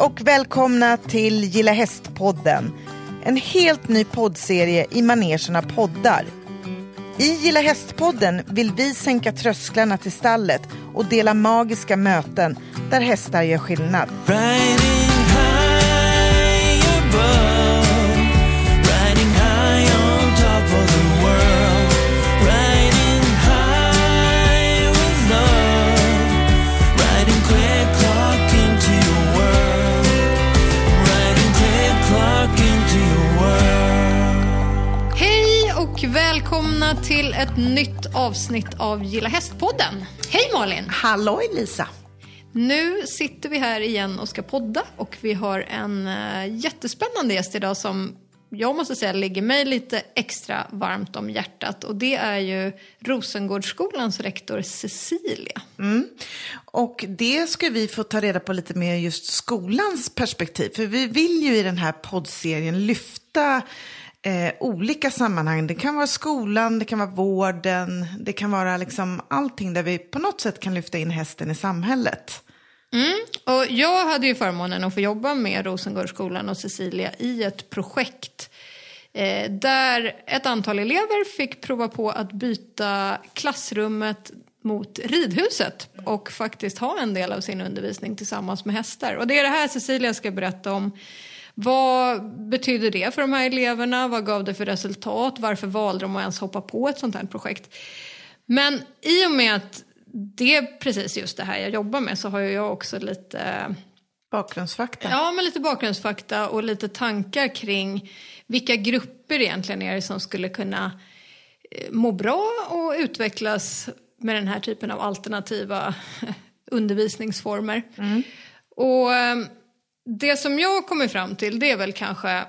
och välkomna till Gilla Hästpodden. En helt ny poddserie i manegen poddar. I Gilla Hästpodden vill vi sänka trösklarna till stallet och dela magiska möten där hästar gör skillnad. Right välkomna till ett nytt avsnitt av Gilla Hästpodden. Hej Malin! Halloj Lisa! Nu sitter vi här igen och ska podda och vi har en uh, jättespännande gäst idag som jag måste säga ligger mig lite extra varmt om hjärtat och det är ju Rosengårdsskolans rektor Cecilia. Och det ska vi få ta reda på lite mer just skolans perspektiv. För vi vill ju i den här poddserien lyfta eh, olika sammanhang. Det kan vara skolan, det kan vara vården, det kan vara liksom allting där vi på något sätt kan lyfta in hästen i samhället. Mm. Och jag hade ju förmånen att få jobba med Rosengårdsskolan och Cecilia i ett projekt eh, där ett antal elever fick prova på att byta klassrummet mot ridhuset och faktiskt ha en del av sin undervisning tillsammans med hästar. Och det är det här Cecilia ska berätta om. Vad betyder det för de här eleverna? Vad gav det för resultat? Varför valde de att ens hoppa på ett sånt här projekt? Men i och med att det är precis just det här jag jobbar med så har jag också lite Bakgrundsfakta. Ja, men lite bakgrundsfakta och lite tankar kring vilka grupper egentligen är det som skulle kunna eh, må bra och utvecklas med den här typen av alternativa undervisningsformer. Och eh, det som jag kommer fram till det är väl kanske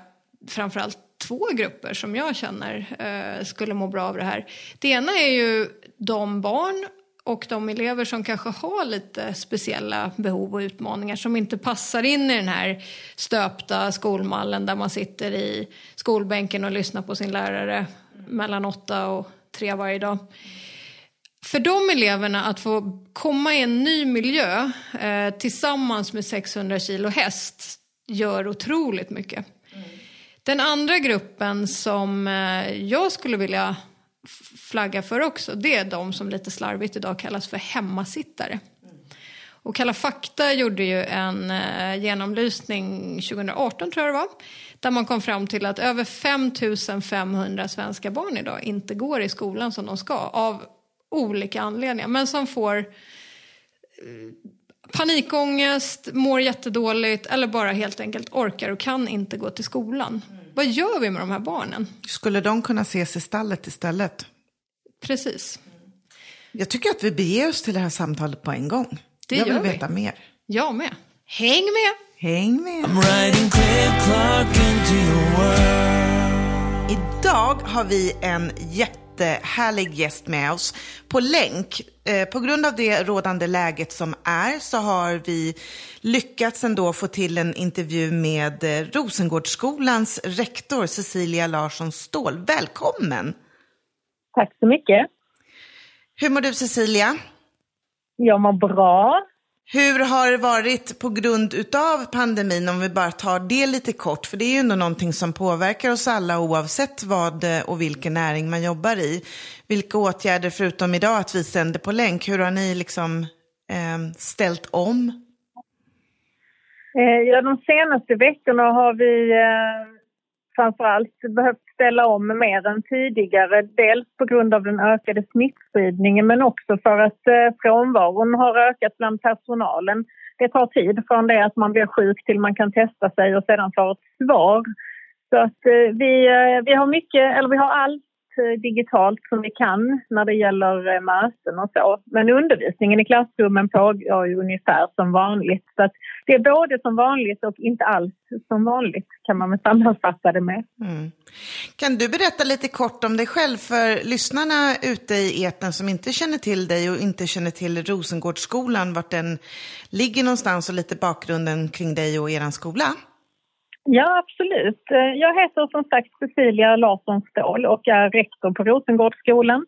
framförallt två grupper som jag känner eh, skulle må bra av det här. Det ena är ju de barn och de elever som kanske har lite speciella behov och utmaningar som inte passar in i den här stöpta skolmallen där man sitter i skolbänken och lyssnar på sin lärare mellan åtta och tre varje dag. För de eleverna att få komma i en ny miljö eh, tillsammans med 600 kilo häst gör otroligt mycket. Den andra gruppen som eh, jag skulle vilja flagga för också, det är de som lite slarvigt idag kallas för hemmasittare. Och Kalla fakta gjorde ju en eh, genomlysning 2018 tror jag det var. Där man kom fram till att över 5500 svenska barn idag inte går i skolan som de ska. Av olika anledningar. Men som får eh, panikångest, mår jättedåligt eller bara helt enkelt orkar och kan inte gå till skolan. Vad gör vi med de här barnen? Skulle de kunna ses i stallet istället? Precis. Jag tycker att vi beger oss till det här samtalet på en gång. Det jag vill vi. veta mer. Jag med. Häng med! Häng med! I'm riding quick clock into your world. Idag har vi en jättehärlig gäst med oss på länk. Eh, på grund av det rådande läget som är så har vi lyckats ändå få till en intervju med eh, Rosengårdsskolans rektor Cecilia Larsson Ståhl. Välkommen! Tack så mycket. Hur mår du Cecilia? Jag mår bra. Hur har det varit på grund utav pandemin, om vi bara tar det lite kort, för det är ju ändå någonting som påverkar oss alla oavsett vad eh, och vilken näring man jobbar i. Vilka åtgärder, förutom idag att vi sänder på länk, hur har ni liksom eh, ställt om? Eh, ja, de senaste veckorna har vi eh, framförallt behövt ställa om mer än tidigare. Dels på grund av den ökade smittspridningen men också för att eh, frånvaron har ökat bland personalen. Det tar tid från det att man blir sjuk till man kan testa sig och sedan får ett svar. Så att eh, vi, eh, vi har mycket, eller vi har allt Eh, digitalt som vi kan när det gäller eh, möten och så. Men undervisningen i klassrummen pågår ju ungefär som vanligt. Så att det är både som vanligt och inte alls som vanligt kan man väl sammanfatta det med. Mm. Kan du berätta lite kort om dig själv för lyssnarna ute i etern som inte känner till dig och inte känner till Rosengårdsskolan, vart den ligger någonstans och lite bakgrunden kring dig och er skola? Ja, absolut. Eh, jag heter som sagt Cecilia Larsson Ståhl och är rektor på Rosengårdsskolan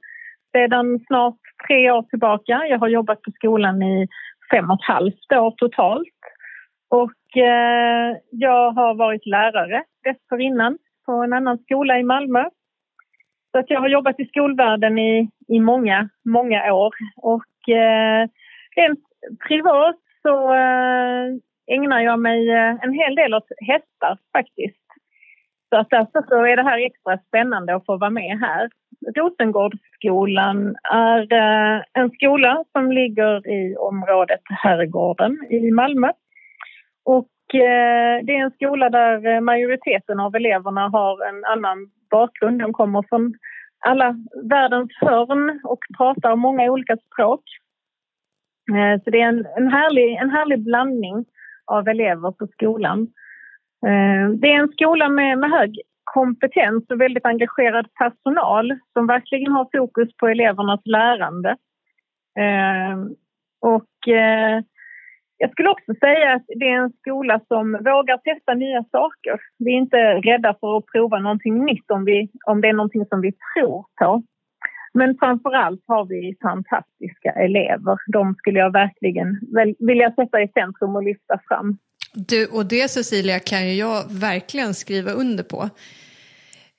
sedan snart tre år tillbaka. Jag har jobbat på skolan i fem och ett halvt år totalt. Och eh, jag har varit lärare dessförinnan på en annan skola i Malmö. Så att jag har jobbat i skolvärlden i, i många, många år. Och eh, rent privat så eh, ägnar jag mig eh, en hel del åt hästar faktiskt. Så att därför så är det här extra spännande att få vara med här. Rosengårdsskolan är eh, en skola som ligger i området Herrgården i Malmö. Och eh, det är en skola där majoriteten av eleverna har en annan bakgrund. De kommer från alla världens hörn och pratar många olika språk. Så det är en, en, härlig, en härlig blandning av elever på skolan. Eh, det är en skola med, med hög kompetens och väldigt engagerad personal som verkligen har fokus på elevernas lärande. Eh, och eh, jag skulle också säga att det är en skola som vågar testa nya saker. Vi är inte rädda för att prova någonting nytt om, vi, om det är någonting som vi tror på. Men framförallt har vi fantastiska elever. De skulle jag verkligen vilja sätta i centrum och lyfta fram. Du, och det Cecilia kan ju jag verkligen skriva under på.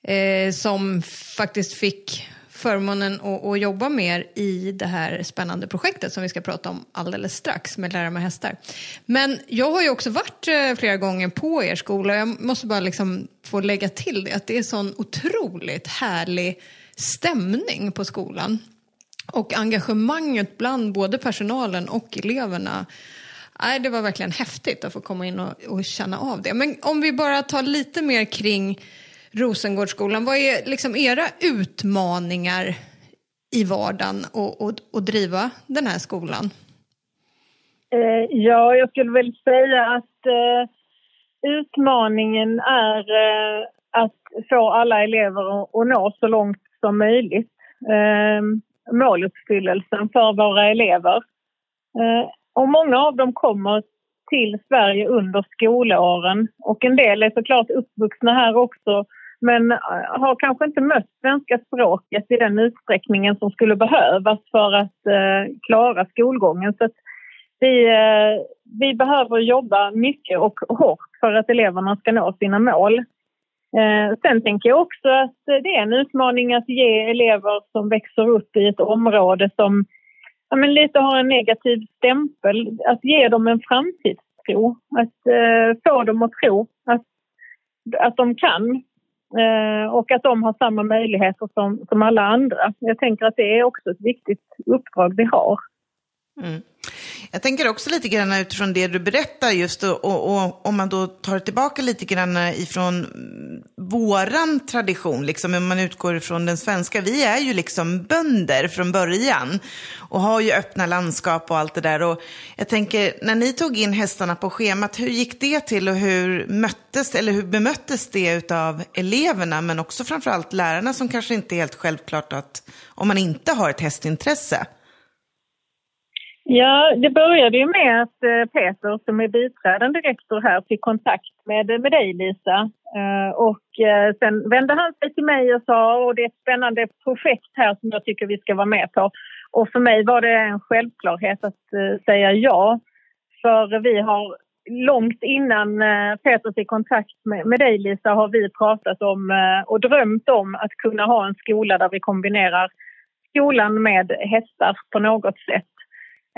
Eh, som faktiskt fick förmånen att, att, jobba mer i det här spännande projektet som vi ska prata om alldeles strax med Lära med hästar. Men jag har ju också varit eh, flera gånger på er skola och jag måste bara liksom få lägga till det att det är sån otroligt härlig stämning på skolan. Och engagemanget bland både personalen och eleverna Nej, det var verkligen häftigt att få komma in och, och, känna av det. Men om vi bara tar lite mer kring Rosengårdsskolan. Vad är liksom era utmaningar i vardagen och, och, och driva den här skolan? Eh, ja, jag skulle väl säga att eh, utmaningen är eh, att få alla elever att, att nå så långt som möjligt. Eh, måluppfyllelsen för våra elever. Eh, och många av dem kommer till Sverige under skolåren och en del är såklart uppvuxna här också men eh, har kanske inte mött svenska språket i den utsträckningen som skulle behövas för att eh, klara skolgången. Så vi, eh, vi behöver jobba mycket och hårt för att eleverna ska nå sina mål. Eh, sen tänker jag också att det är en utmaning att ge elever som växer upp i ett område som ja, men lite har en negativ stämpel, att ge dem en framtidstro. Att eh, få dem att tro att, att de kan Eh, och att de har samma möjligheter som, som alla andra. Jag tänker att det är också ett viktigt uppdrag vi har. Mm. Jag tänker också lite grann utifrån det du berättar just och, och, och, om man då tar tillbaka lite grann ifrån våran tradition, liksom om man utgår ifrån den svenska. Vi är ju liksom bönder från början och har ju öppna landskap och allt det där. Och jag tänker, när ni tog in hästarna på schemat, hur gick det till och hur möttes, eller hur bemöttes det av eleverna, men också framförallt lärarna som kanske inte är helt självklart att om man inte har ett hästintresse? Ja, det började ju med att eh, Peter som är biträdande rektor här fick kontakt med, med dig Lisa. Eh, och eh, sen vände han sig till mig och sa att det är ett spännande projekt här som jag tycker vi ska vara med på. Och för mig var det en självklarhet att säga ja. För vi har långt innan Peter fick kontakt med, med dig Lisa har vi pratat om och drömt om att kunna ha en skola där vi kombinerar skolan med hästar på något sätt.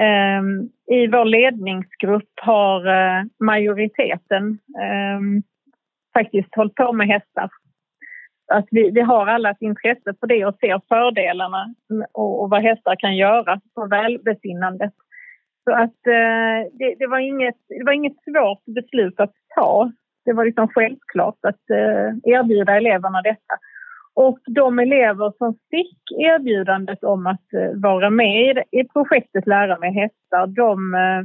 Ehm, I vår ledningsgrupp har eh, majoriteten ehm, faktiskt hållit på med hästar. Att vi, vi har alla ett intresse för det och ser fördelarna och, och vad hästar kan göra för välbefinnandet. Så att eh, det, det, var inget, det var inget svårt beslut att ta. Det var liksom självklart att eh, erbjuda eleverna detta. Och de elever som fick erbjudandet om att eh, vara med i projektet Lära med hästar, de eh,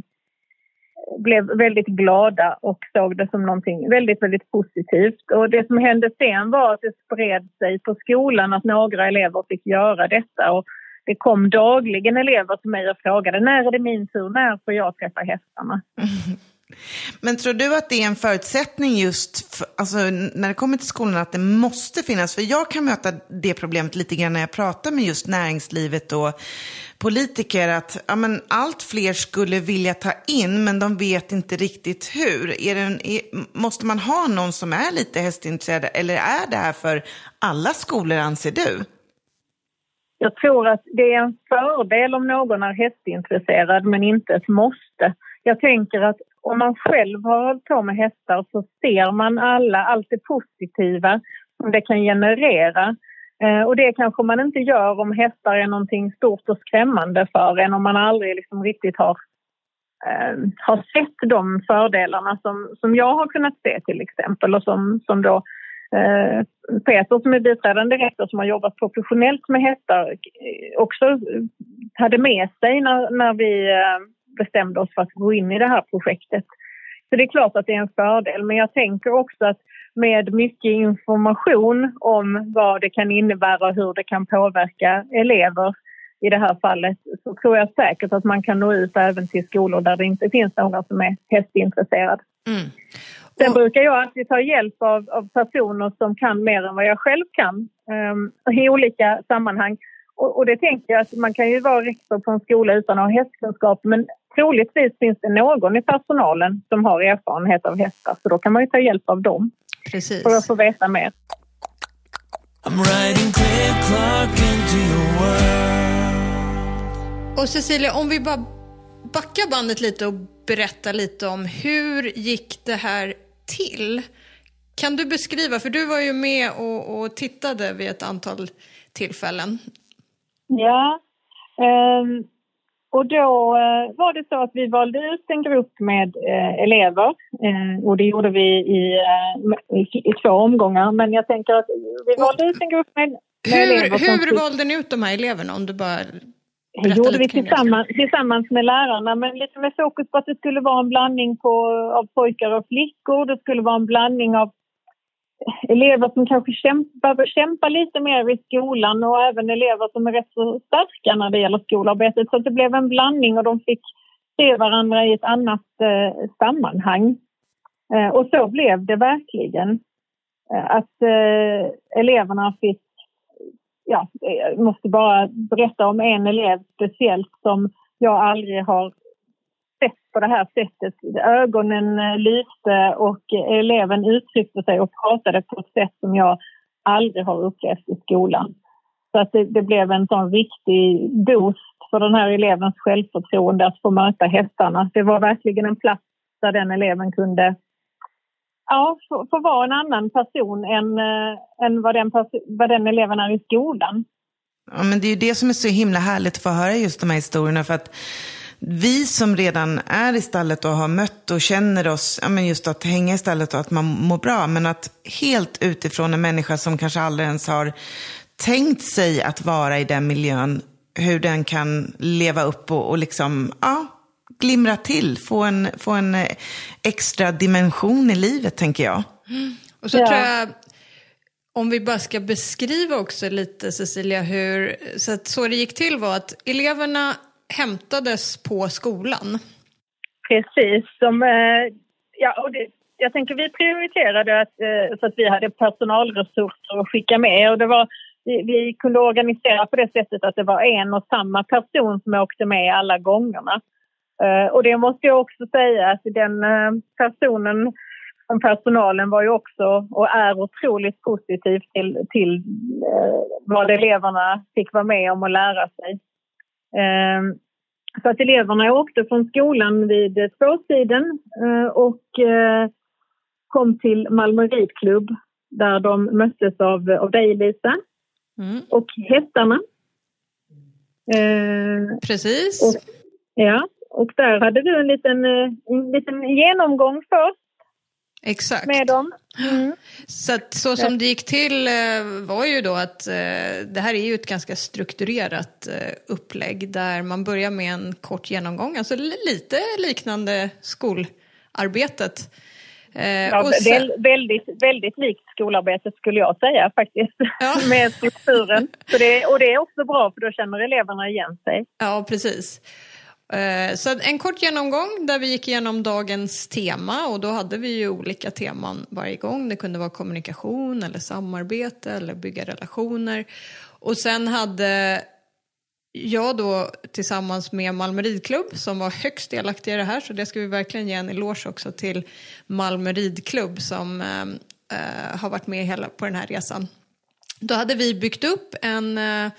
blev väldigt glada och såg det som någonting väldigt, väldigt positivt. Och det som hände sen var att det spred sig på skolan att några elever fick göra detta. Och det kom dagligen elever till mig och frågade när är det min tur, när får jag träffa hästarna? Men tror du att det är en förutsättning just för, alltså, när det kommer till skolan att det måste finnas? För jag kan möta det problemet lite grann när jag pratar med just näringslivet och politiker att ja, men allt fler skulle vilja ta in men de vet inte riktigt hur. Är det en, är, måste man ha någon som är lite hästintresserad eller är det här för alla skolor anser du? Jag tror att det är en fördel om någon är hästintresserad men inte ett måste. Jag tänker att om man själv har hållit på med hästar så ser man alla, allt det positiva som det kan generera. Eh, och det kanske man inte gör om hästar är någonting stort och skrämmande för en om man aldrig liksom riktigt har, eh, har sett de fördelarna som, som jag har kunnat se till exempel och som, som då eh, Peter som är biträdande rektor som har jobbat professionellt med hästar eh, också hade med sig när, när vi eh, bestämde oss för att gå in i det här projektet. Så det är klart att det är en fördel, men jag tänker också att med mycket information om vad det kan innebära och hur det kan påverka elever i det här fallet så tror jag säkert att man kan nå ut även till skolor där det inte finns någon som är hästintresserad. Mm. Sen och... brukar jag alltid ta hjälp av, av, personer som kan mer än vad jag själv kan um, i olika sammanhang. Och, och, det tänker jag att man kan ju vara rektor på en skola utan att ha hästkunskap men troligtvis finns det någon i personalen som har erfarenhet av hästar så då kan man ju ta hjälp av dem. Precis. För att få veta mer. Och Cecilia, om vi bara backar bandet lite och berättar lite om hur gick det här till? Kan du beskriva, för du var ju med och, och tittade vid ett antal tillfällen. Ja, um, och då eh, var det så att vi valde ut en grupp med eh, elever eh, och det gjorde vi i, i, i, två omgångar. Men jag tänker att vi valde ut en grupp med, med hur, elever. Hur som, valde ni ut de här eleverna om du bara det gjorde vi tillsammans, tillsammans med lärarna men lite med fokus på att det skulle vara en blandning på, av pojkar och flickor. Det skulle vara en blandning av elever som kanske kämpa, behöver kämpa lite mer i skolan och även elever som är rätt så starka när det gäller skolarbetet. Så det blev en blandning och de fick se varandra i ett annat eh, sammanhang. Eh, och så blev det verkligen. Eh, att eh, eleverna fick, ja, eh, jag måste bara berätta om en elev speciellt som jag aldrig har sett på det här sättet. Ögonen eh, lyste och eh, eleven uttryckte sig och pratade på ett sätt som jag aldrig har upplevt i skolan. Så att det, det blev en sån riktig boost för den här elevens självförtroende att få möta hästarna. Det var verkligen en plats där den eleven kunde ja, få, få vara en annan person än, äh, än vad, den vad den eleven är i skolan. Ja, men det är ju det som är så himla härligt att få höra just de här historierna. För att vi som redan är i stallet och har mött och känner oss, ja, men just att hänga i stallet och att man mår bra, men att helt utifrån en människa som kanske aldrig ens har tänkt sig att vara i den miljön, hur den kan leva upp och, och liksom, ja, glimra till, få en, få en eh, extra dimension i livet, tänker jag. Mm. Och så ja. tror jag, om vi bara ska beskriva också lite, Cecilia, hur så, att så det gick till var att eleverna hämtades på skolan. Precis. Som, eh, ja, och det, jag tänker vi prioriterade att, eh, så att vi hade personalresurser att skicka med. Och det var, vi, vi, kunde organisera på det sättet att det var en och samma person som åkte med alla gångerna. Eh, och det måste jag också säga att den personen från personalen var ju också och är otroligt positiv till, till vad eleverna fick vara med om och lära sig. Så att eleverna åkte från skolan vid tvåtiden eh, och eh, kom till Malmö ridklubb där de möttes av, av dig, Lisa, mm. och hästarna. Eh, Precis. Och, ja, och där hade du en liten, en liten genomgång först Exakt. med dem. Mm. Så, att, så som det gick till eh, var ju då att eh, det här är ju ett ganska strukturerat eh, upplägg där man börjar med en kort genomgång, alltså lite liknande skolarbetet. Ja, sen... väldigt, väldigt likt skolarbetet skulle jag säga faktiskt, ja. med strukturen. Så det, och det är också bra för då känner eleverna igen sig. Ja, precis. Eh, så en kort genomgång där vi gick igenom dagens tema och då hade vi ju olika teman varje gång. Det kunde vara kommunikation eller samarbete eller bygga relationer. Och sen hade jag då tillsammans med Malmö ridklubb som var högst delaktiga i det här så det ska vi verkligen ge en eloge också till Malmö ridklubb som eh, eh har varit med hela på den här resan. Då hade vi byggt upp en eh,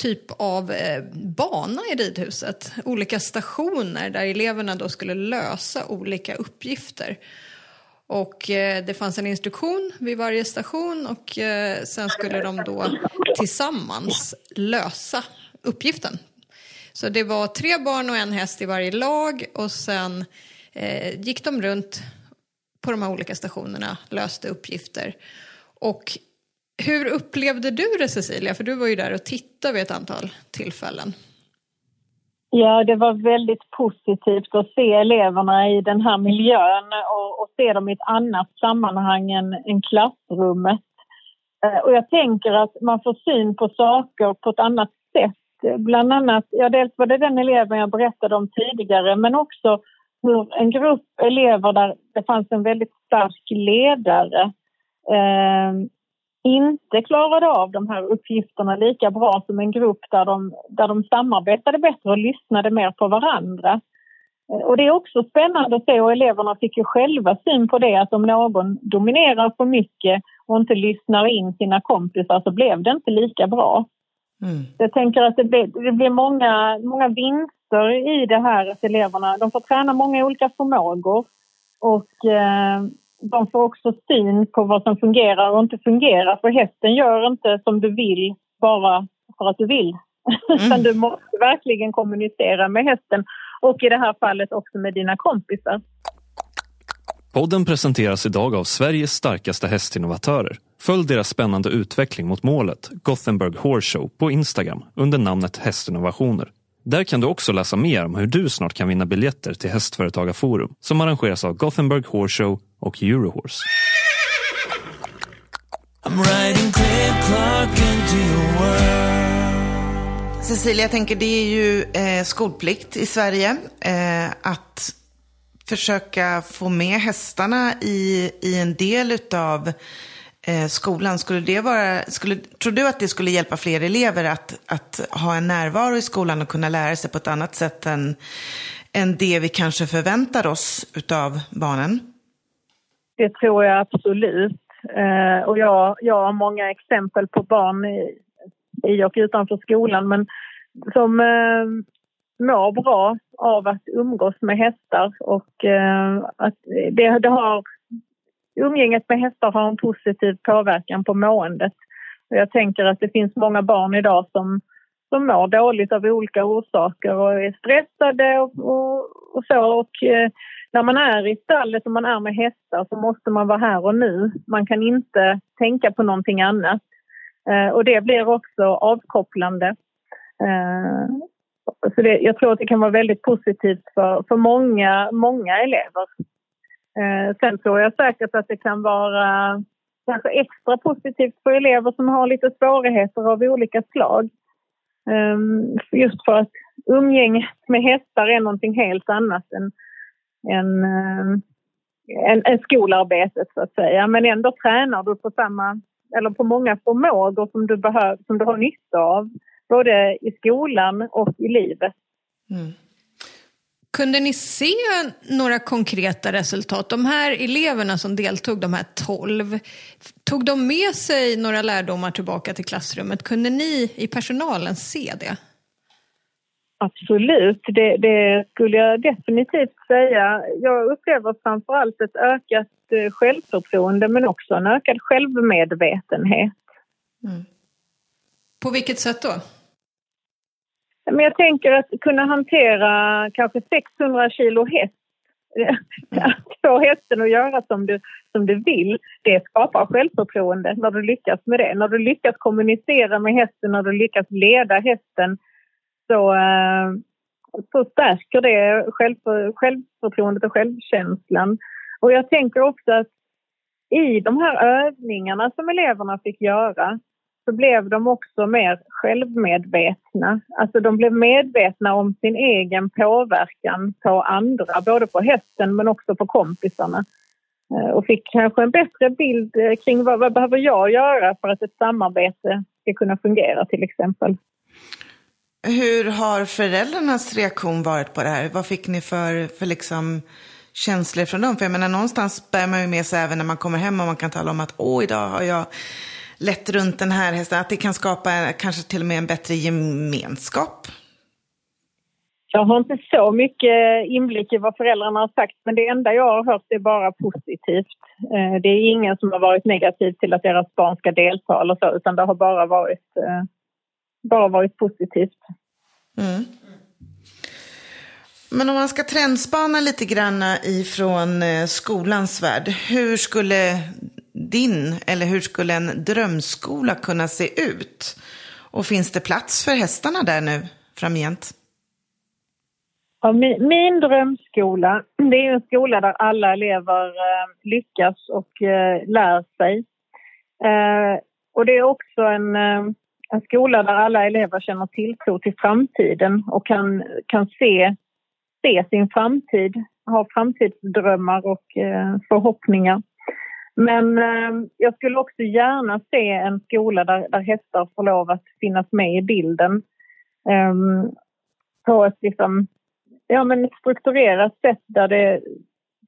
typ av eh, bana i ridhuset, olika stationer där eleverna då skulle lösa olika uppgifter. Och eh, det fanns en instruktion vid varje station och eh, sen skulle de då tillsammans lösa uppgiften. Så det var tre barn och en häst i varje lag och sen eh, gick de runt på de här olika stationerna, löste uppgifter. Och hur upplevde du det Cecilia? För du var ju där och tittade vid ett antal tillfällen. Ja, det var väldigt positivt att se eleverna i den här miljön och, och se dem i ett annat sammanhang än, än klassrummet. Eh, och jag tänker att man får syn på saker på ett annat sätt. Bland annat, ja dels var det den eleven jag berättade om tidigare men också hur en grupp elever där det fanns en väldigt stark ledare eh, inte klarade av de här uppgifterna lika bra som en grupp där de, där de samarbetade bättre och lyssnade mer på varandra. Eh, Och det är också spännande att se och eleverna fick ju själva syn på det att om någon dominerar för mycket och inte lyssnar in sina kompisar så blev det inte lika bra. Mm. Jag tänker att det blir, det blir många, många vinster i det här att eleverna de får träna många olika förmågor och eh, de får också syn på vad som fungerar och inte fungerar för hästen gör inte som du vill bara för att du vill. Utan du måste verkligen kommunicera med hästen och i det här fallet också med dina kompisar. Podden presenteras idag av Sveriges starkaste hästinnovatörer. Följ deras spännande utveckling mot målet, Gothenburg Horse Show, på Instagram under namnet Hästinnovationer. Där kan du också läsa mer om hur du snart kan vinna biljetter till Hästföretagarforum som arrangeras av Gothenburg Horse Show och Eurohorse. I'm riding Cliff Clark into your world. Cecilia, jag tänker det är ju eh, skolplikt i Sverige eh, att försöka få med hästarna i, i en del utav eh, skolan. Skulle det vara, skulle, tror du att det skulle hjälpa fler elever att, att ha en närvaro i skolan och kunna lära sig på ett annat sätt än, än det vi kanske förväntar oss utav barnen? Det tror jag absolut. Eh, och jag, jag har många exempel på barn i, i och utanför skolan men som eh, mår bra av att umgås med hästar och eh, att det, det har umgänget med hästar har en positiv påverkan på måendet. Och jag tänker att det finns många barn idag som, som mår dåligt av olika orsaker och är stressade och, och, och så. Och, eh, när man är i stallet och man är med hästar så måste man vara här och nu. Man kan inte tänka på någonting annat. Eh, och det blir också avkopplande. Eh, så det, jag tror att det kan vara väldigt positivt för, för många, många elever. Eh, sen tror jag säkert att det kan vara kanske extra positivt för elever som har lite svårigheter av olika slag. Ehm, just för att umgänget med hästar är någonting helt annat än, än, eh, än, än skolarbetet så att säga. Men ändå tränar du på samma, eller på många förmågor som du, behöver, som du har nytta av. Både i skolan och i livet. Mm. Kunde ni se några konkreta resultat? De här eleverna som deltog, de här 12, tog de med sig några lärdomar tillbaka till klassrummet? Kunde ni i personalen se det? Absolut, det, det skulle jag definitivt säga. Jag upplever framför allt ett ökat eh, självförtroende men också en ökad självmedvetenhet. På vilket sätt då? Men jag tänker att kunna hantera kanske 600 kilo häst, att få hästen att göra som du, som du vill, det skapar självförtroende när du lyckas med det. När du lyckas kommunicera med hästen, när du lyckas leda hästen så, eh, så stärker det självför, självförtroendet och självkänslan. Och jag tänker också att i de här övningarna som eleverna fick göra så blev de också mer självmedvetna. Alltså de blev medvetna om sin egen påverkan på andra, både på hästen men också på kompisarna. Eh, och fick kanske en bättre bild eh, kring vad, vad behöver jag göra för att ett samarbete ska kunna fungera till exempel. Hur har föräldrarnas reaktion varit på det här? Vad fick ni för, för liksom känslor från dem? För jag menar, någonstans bär man ju med sig även när man kommer hem och man kan tala om att åh, idag har jag lett runt den här hästen. Att det kan skapa kanske till och med en bättre gemenskap. Jag har inte så mycket inblick i vad föräldrarna har sagt men det enda jag har hört är bara positivt. Eh, det är ingen som har varit negativ till att deras barn ska delta eller så utan det har bara varit, eh, bara varit positivt. Mm. Men om man ska trendspana lite grann ifrån eh, skolans värld. Hur skulle din, eller hur skulle en drömskola kunna se ut? Och finns det plats för hästarna där nu framgent? Ja, min, min drömskola, det är en skola där alla elever eh, lyckas och eh, lär sig. Eh, och det är också en, eh, en skola där alla elever känner tilltro till framtiden och kan, kan se, se sin framtid, ha framtidsdrömmar och eh, förhoppningar. Men eh, jag skulle också gärna se en skola där, där hästar får lov att finnas med i bilden. Um, på ett liksom, ja, men strukturerat sätt där det,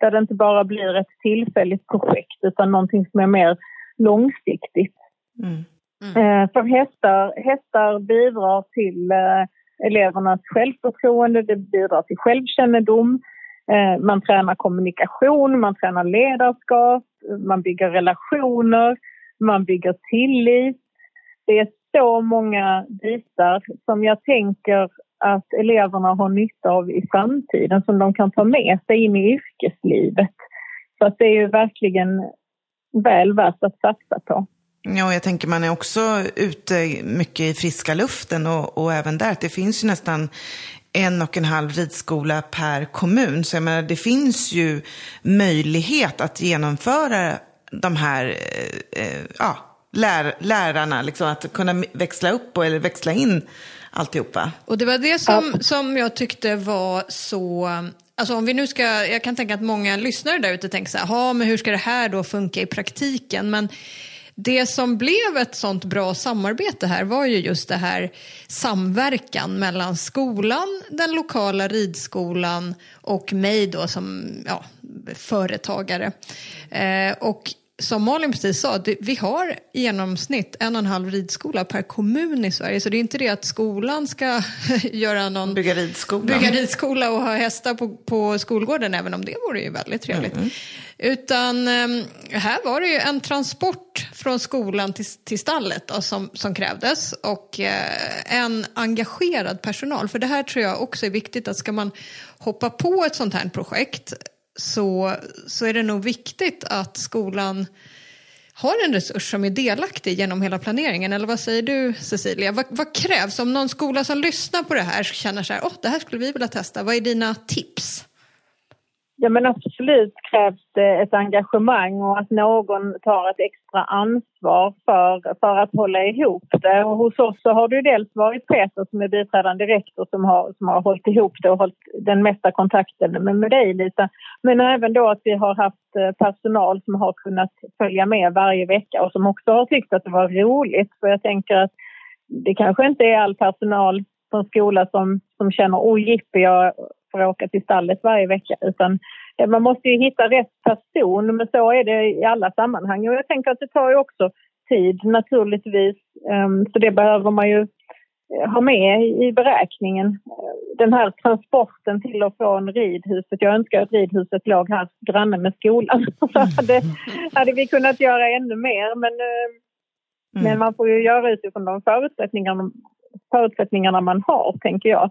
där det inte bara blir ett tillfälligt projekt utan någonting som är mer långsiktigt. Mm. Mm. Uh, för hästar, hästar bidrar till uh, elevernas självförtroende, det bidrar till självkännedom, Eh, man tränar kommunikation, man tränar ledarskap, man bygger relationer, man bygger tillit. Det är så många bitar som jag tänker att eleverna har nytta av i framtiden som de kan ta med sig in i yrkeslivet. Så att det är ju verkligen väl värt att satsa på. Ja, jag tänker man är också ute mycket i friska luften och, och även där, det finns ju nästan en och en halv ridskola per kommun. Så jag menar, det finns ju möjlighet att genomföra de här eh, eh, ja, lär, lärarna, liksom, att kunna växla upp och, eller växla in alltihopa. Och det var det som, som jag tyckte var så... Alltså om vi nu ska, jag kan tänka att många lyssnare där ute tänker så här, men hur ska det här då funka i praktiken? Men det som blev ett sånt bra samarbete här var ju just det här samverkan mellan skolan, den lokala ridskolan och mig då som ja, företagare. Eh, och som Malin precis sa, det, vi har i genomsnitt en och en halv ridskola per kommun i Sverige. Så det är inte det att skolan ska göra någon... Bygga ridskola. Bygga ridskola och ha hästar på, på skolgården, även om det vore ju väldigt trevligt. Mm. Utan um, här var det ju en transport från skolan till, till stallet då, som, som krävdes och uh, en engagerad personal. För det här tror jag också är viktigt att ska man hoppa på ett sånt här projekt så, så är det nog viktigt att skolan har en resurs som är delaktig genom hela planeringen. Eller vad säger du Cecilia? Vad, vad krävs om någon skola som lyssnar på det här känner så här, oh, det här skulle vi vilja testa. Vad är dina tips? Ja men absolut krävs det ett engagemang och att någon tar ett extra ansvar för, för att hålla ihop det. Och hos oss så har det dels varit Peter som är biträdande rektor som har, som har hållit ihop det och hållit den mesta kontakten med, med dig Lisa. Men även då att vi har haft eh, personal som har kunnat följa med varje vecka och som också har tyckt att det var roligt. För jag tänker att det kanske inte är all personal från skola som, som känner oj jippi, jag att åka till stallet varje vecka utan eh, man måste ju hitta rätt person men så är det i alla sammanhang och jag tänker att det tar ju också tid naturligtvis ehm, så det behöver man ju eh, ha med i beräkningen. Eh, den här transporten till och från ridhuset, jag önskar att ridhuset låg här granne med skolan. Så hade, hade vi kunnat göra ännu mer men, mm. men man får ju göra utifrån de förutsättningarna, förutsättningarna man har, tänker jag.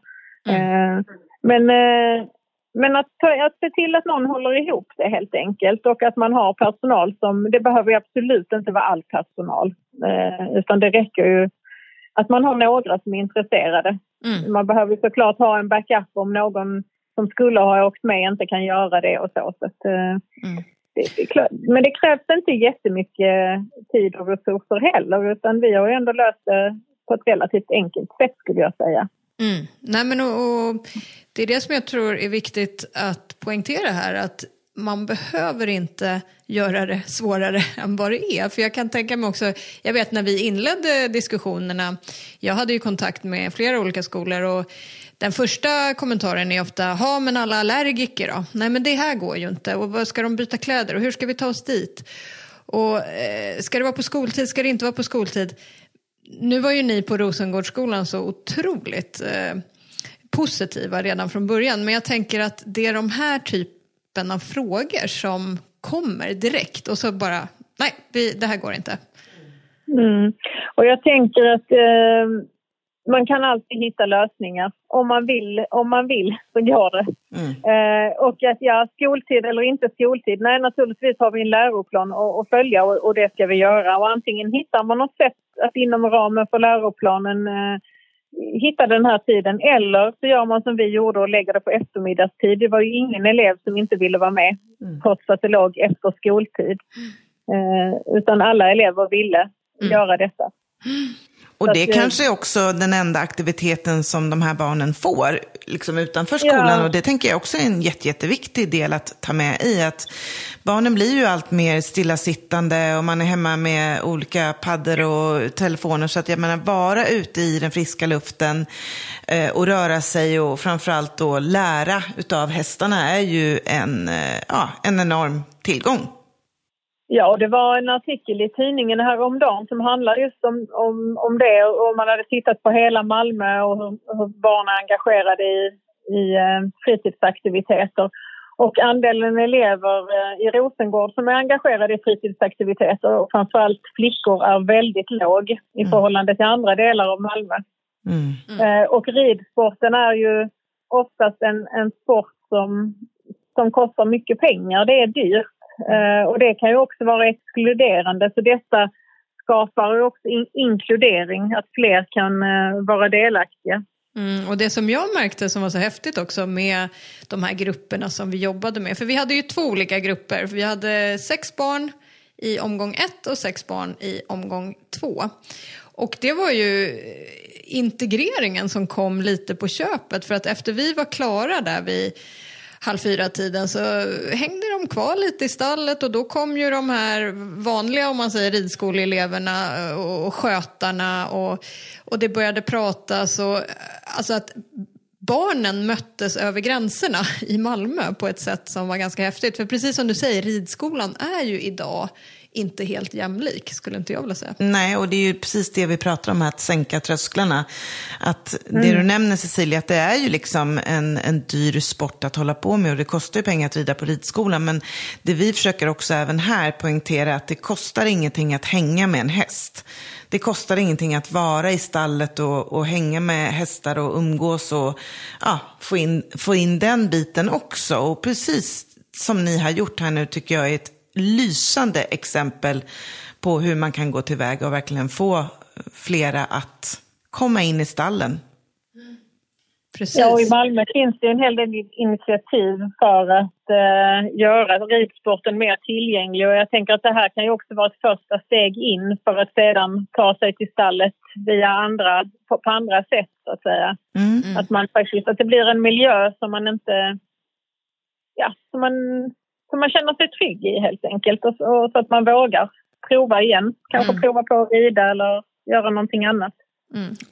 Mm. Men, eh, men att, att se till att någon håller ihop det helt enkelt och att man har personal som, det behöver absolut inte vara all personal eh, utan det räcker ju att man har några som är intresserade. Mm. Man behöver såklart ha en backup om någon som skulle ha åkt med inte kan göra det och så. så att, eh, mm. Men det krävs inte jättemycket tid och resurser heller utan vi har ju ändå löst det på ett relativt enkelt sätt skulle jag säga. Mm. Nej, men och, och, det är det som jag tror är viktigt att poängtera här. Att man behöver inte göra det svårare än vad det är. För jag kan tänka mig också, jag vet när vi inledde diskussionerna, jag hade ju kontakt med flera olika skolor och den första kommentaren är ofta, ja men alla allergiker då? Nej men det här går ju inte och vad ska de byta kläder och hur ska vi ta oss dit? Och eh, ska det vara på skoltid, ska det inte vara på skoltid? Nu var ju ni på Rosengårdsskolan så otroligt eh, positiva redan från början men jag tänker att det är de här typen av frågor som kommer direkt och så bara, nej vi, det här går inte. Mm. Och jag tänker att eh, man kan alltid hitta lösningar. Om man vill, om man vill så går det. Mm. Eh, och att ja, skoltid eller inte skoltid, nej naturligtvis har vi en läroplan att, följa och, och, det ska vi göra. Och antingen hittar man något sätt att inom ramen för läroplanen eh, hitta den här tiden eller så gör man som vi gjorde och lägger det på eftermiddagstid. Det var ju ingen elev som inte ville vara med Mm. trots att det låg efter skoltid. Eh, utan alla elever ville göra detta. Och det att, eh, kanske är också den enda aktiviteten som de här barnen får liksom utanför skolan. Ja. Och det tänker jag också är en jätte, jätteviktig del att ta med i. Att barnen blir ju allt mer stillasittande och man är hemma med olika paddor och telefoner. Så att jag menar, vara ute i den friska luften eh, och röra sig och framförallt då lära utav hästarna är ju en, eh, ja, en enorm tillgång. Ja, och det var en artikel i tidningen häromdagen som handlade just om, om, om det och man hade tittat på hela Malmö och hur, hur barn är engagerade i, i eh, fritidsaktiviteter. Och andelen elever eh, i Rosengård som är engagerade i fritidsaktiviteter och framförallt flickor är väldigt låg i förhållande till andra delar av Malmö. Mm. Eh, och ridsporten är ju oftast en, en sport som, som kostar mycket pengar. Det är dyrt. Eh, och det kan ju också vara exkluderande. Så detta skapar ju också in, inkludering, att fler kan eh, vara delaktiga. Mm, och det som jag märkte som var så häftigt också med de här grupperna som vi jobbade med, för vi hade ju två olika grupper. Vi hade sex barn i omgång ett och sex barn i omgång två. Och det var ju eh, integreringen som kom lite på köpet för att efter vi var klara där vid halv fyra-tiden så hängde de kvar lite i stallet och då kom ju de här vanliga, om man säger ridskoleeleverna och, skötarna och, och det började pratas och alltså att barnen möttes över gränserna i Malmö på ett sätt som var ganska häftigt. För precis som du säger, ridskolan är ju idag inte helt jämlik, skulle inte jag vilja säga. Nej, och det är ju precis det vi pratar om, här, att sänka trösklarna. Att det du nämner Cecilia, att det är ju liksom en, en dyr sport att hålla på med och det kostar ju pengar att rida på ridskolan. Men det vi försöker också även här poängtera att det kostar ingenting att hänga med en häst. Det kostar ingenting att vara i stallet och, och hänga med hästar och umgås och ja, få, in, få in den biten också. Och precis som ni har gjort här nu tycker jag är ett lysande exempel på hur man kan gå tillväga och verkligen få flera att komma in i stallen. Precis. Ja, och i Malmö finns det en hel del initiativ för att eh, göra ridsporten mer tillgänglig och jag tänker att det här kan ju också vara ett första steg in för att sedan ta sig till stallet via andra, på, på andra sätt så att säga. Mm. Att man faktiskt, att det blir en miljö som man inte, ja, som man, som man känner sig trygg i helt enkelt och, och så att man vågar prova igen. Kanske Mm. prova på att rida eller göra någonting annat.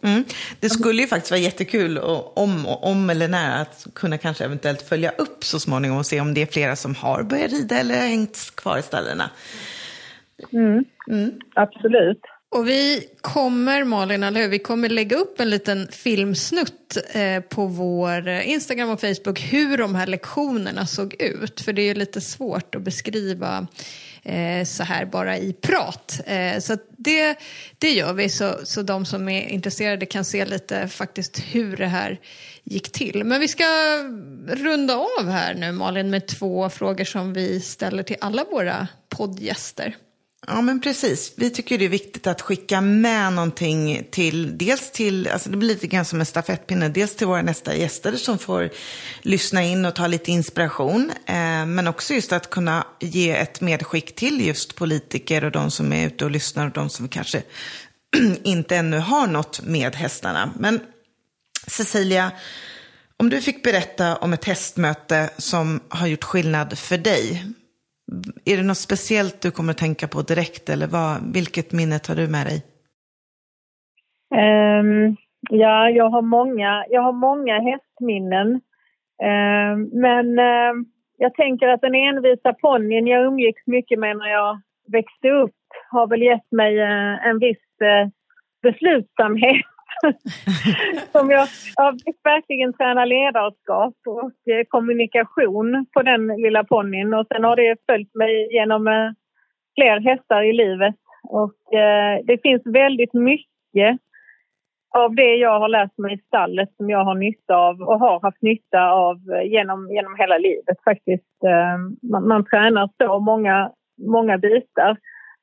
Mm. Det skulle ju faktiskt vara jättekul och, om, om eller när att kunna kanske eventuellt följa upp så småningom och se om det är flera som har börjat rida eller hängt kvar i ställena. Absolut. Och vi kommer, Malin, eller hur? Vi kommer lägga upp en liten filmsnutt eh, på vår eh, Instagram och Facebook hur de här lektionerna såg ut. För det är ju lite svårt att beskriva eh, så här bara i prat. Eh, så att det, det gör vi så, så de som är intresserade kan se lite faktiskt hur det här gick till. Men vi ska runda av här nu, Malin, med två frågor som vi ställer till alla våra poddgäster. Ja, men precis. Vi tycker det är viktigt att skicka med någonting till, dels till, alltså det blir lite grann som en stafettpinne, dels till våra nästa gäster som får lyssna in och ta lite inspiration, eh, men också just att kunna ge ett medskick till just politiker och de som är ute och lyssnar och de som kanske inte ännu har något med hästarna. Men Cecilia, om du fick berätta om ett hästmöte som har gjort skillnad för dig, är det något speciellt du kommer att tänka på direkt eller vad, vilket minne tar du med dig? Um, ja, jag har många, jag har många hästminnen. Um, men um, jag tänker att den envisa ponnyn jag umgicks mycket med när jag växte upp har väl gett mig uh, en viss uh, beslutsamhet. som jag, jag fick verkligen träna ledarskap och eh, kommunikation på den lilla ponnyn och sen har det följt mig genom eh, fler hästar i livet. Och eh, det finns väldigt mycket av det jag har lärt mig i stallet som jag har nytta av och har haft nytta av eh, genom, genom hela livet faktiskt. Eh, man, man tränar så många, många bitar.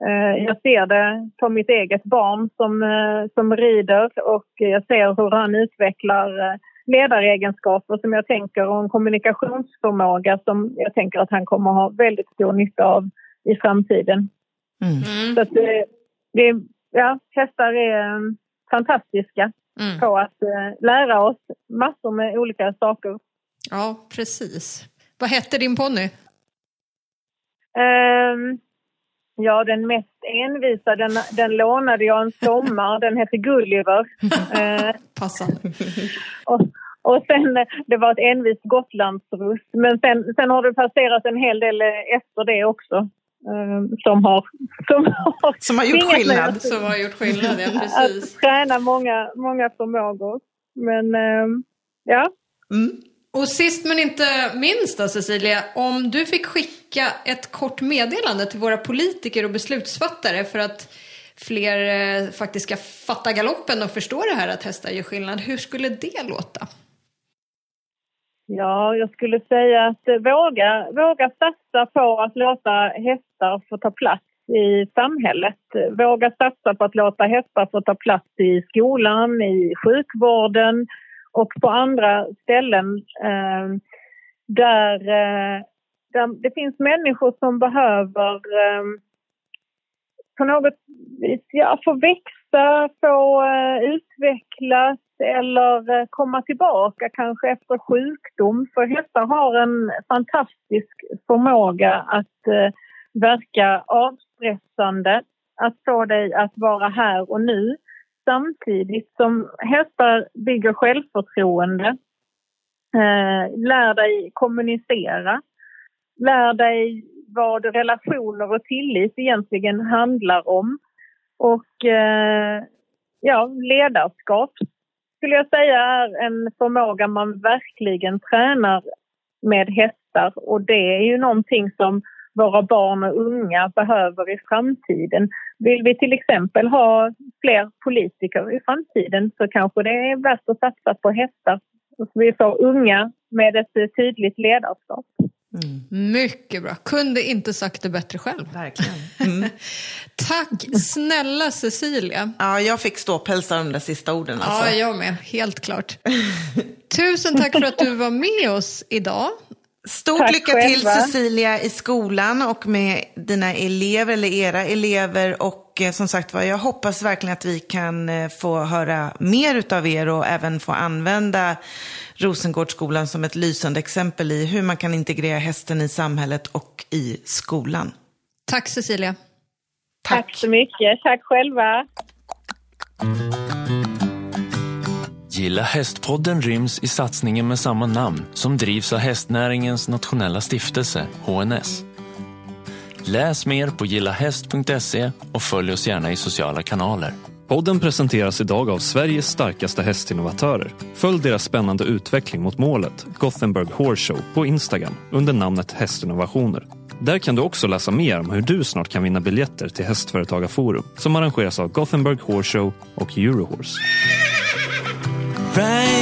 Eh, jag ser det på mitt eget barn som, eh, som rider och jag ser hur han utvecklar eh, ledaregenskaper som jag tänker och en kommunikationsförmåga som jag tänker att han kommer ha väldigt stor nytta av i framtiden. Mm. Så att det, det, ja, hästar är fantastiska mm. på att lära oss massor med olika saker. Ja, precis. Vad hette din ponny? Um, Ja, den mest envisa, den, den lånade jag en sommar. Den hette Gulliver. Eh, Passande. och, och sen, det var ett envist Gotlandsruss. Men sen, sen har det passerat en hel del efter det också. Eh, som har... Som har, som har gjort skillnad. Att, som har gjort skillnad, ja precis. Att träna många, många förmågor. Men, eh, ja. Mm. Och sist men inte minst då Cecilia, om du fick skicka ett kort meddelande till våra politiker och beslutsfattare för att fler eh, faktiskt ska fatta galoppen och förstå det här att hästar gör skillnad, hur skulle det låta? Ja, jag skulle säga att eh, våga, våga satsa på att låta hästar få ta plats i samhället. Våga satsa på att låta hästar få ta plats i skolan, i sjukvården, och på andra ställen eh, där, eh, där det finns människor som behöver eh, på något vis ja, få växa, få eh, utvecklas eller eh, komma tillbaka kanske efter sjukdom. För hästar har en fantastisk förmåga att eh, verka avstressande, att få dig att vara här och nu samtidigt som hästar bygger självförtroende, eh, lär dig kommunicera, lär dig vad relationer och tillit egentligen handlar om. Och eh, ja, ledarskap skulle jag säga är en förmåga man verkligen tränar med hästar och det är ju någonting som våra barn och unga behöver i framtiden. Vill vi till exempel ha fler politiker i framtiden så kanske det är värt att satsa på hästar. Så vi får unga med ett tydligt ledarskap. Mm. Mycket bra. Kunde inte sagt det bättre själv. Verkligen. Mm. Tack snälla Cecilia. Ja, jag fick ståpälsar de där sista orden. Alltså. Ja, jag med. Helt klart. Tusen tack för att du var med oss idag. Stort Tack lycka till själva. Cecilia i skolan och med dina elever eller era elever. Och eh, som sagt var, jag hoppas verkligen att vi kan eh, få höra mer av er och även få använda Rosengårdsskolan som ett lysande exempel i hur man kan integrera hästen i samhället och i skolan. Tack Cecilia. Tack, Tack så mycket. Tack själva. Gilla hästpodden ryms i satsningen med samma namn som drivs av hästnäringens nationella stiftelse, HNS. Läs mer på gillahäst.se och följ oss gärna i sociala kanaler. Podden presenteras idag av Sveriges starkaste hästinnovatörer. Följ deras spännande utveckling mot målet, Gothenburg Horse Show, på Instagram under namnet Hästinnovationer. Där kan du också läsa mer om hur du snart kan vinna biljetter till Hästföretagarforum som arrangeras av Gothenburg Horse Show och Eurohorse right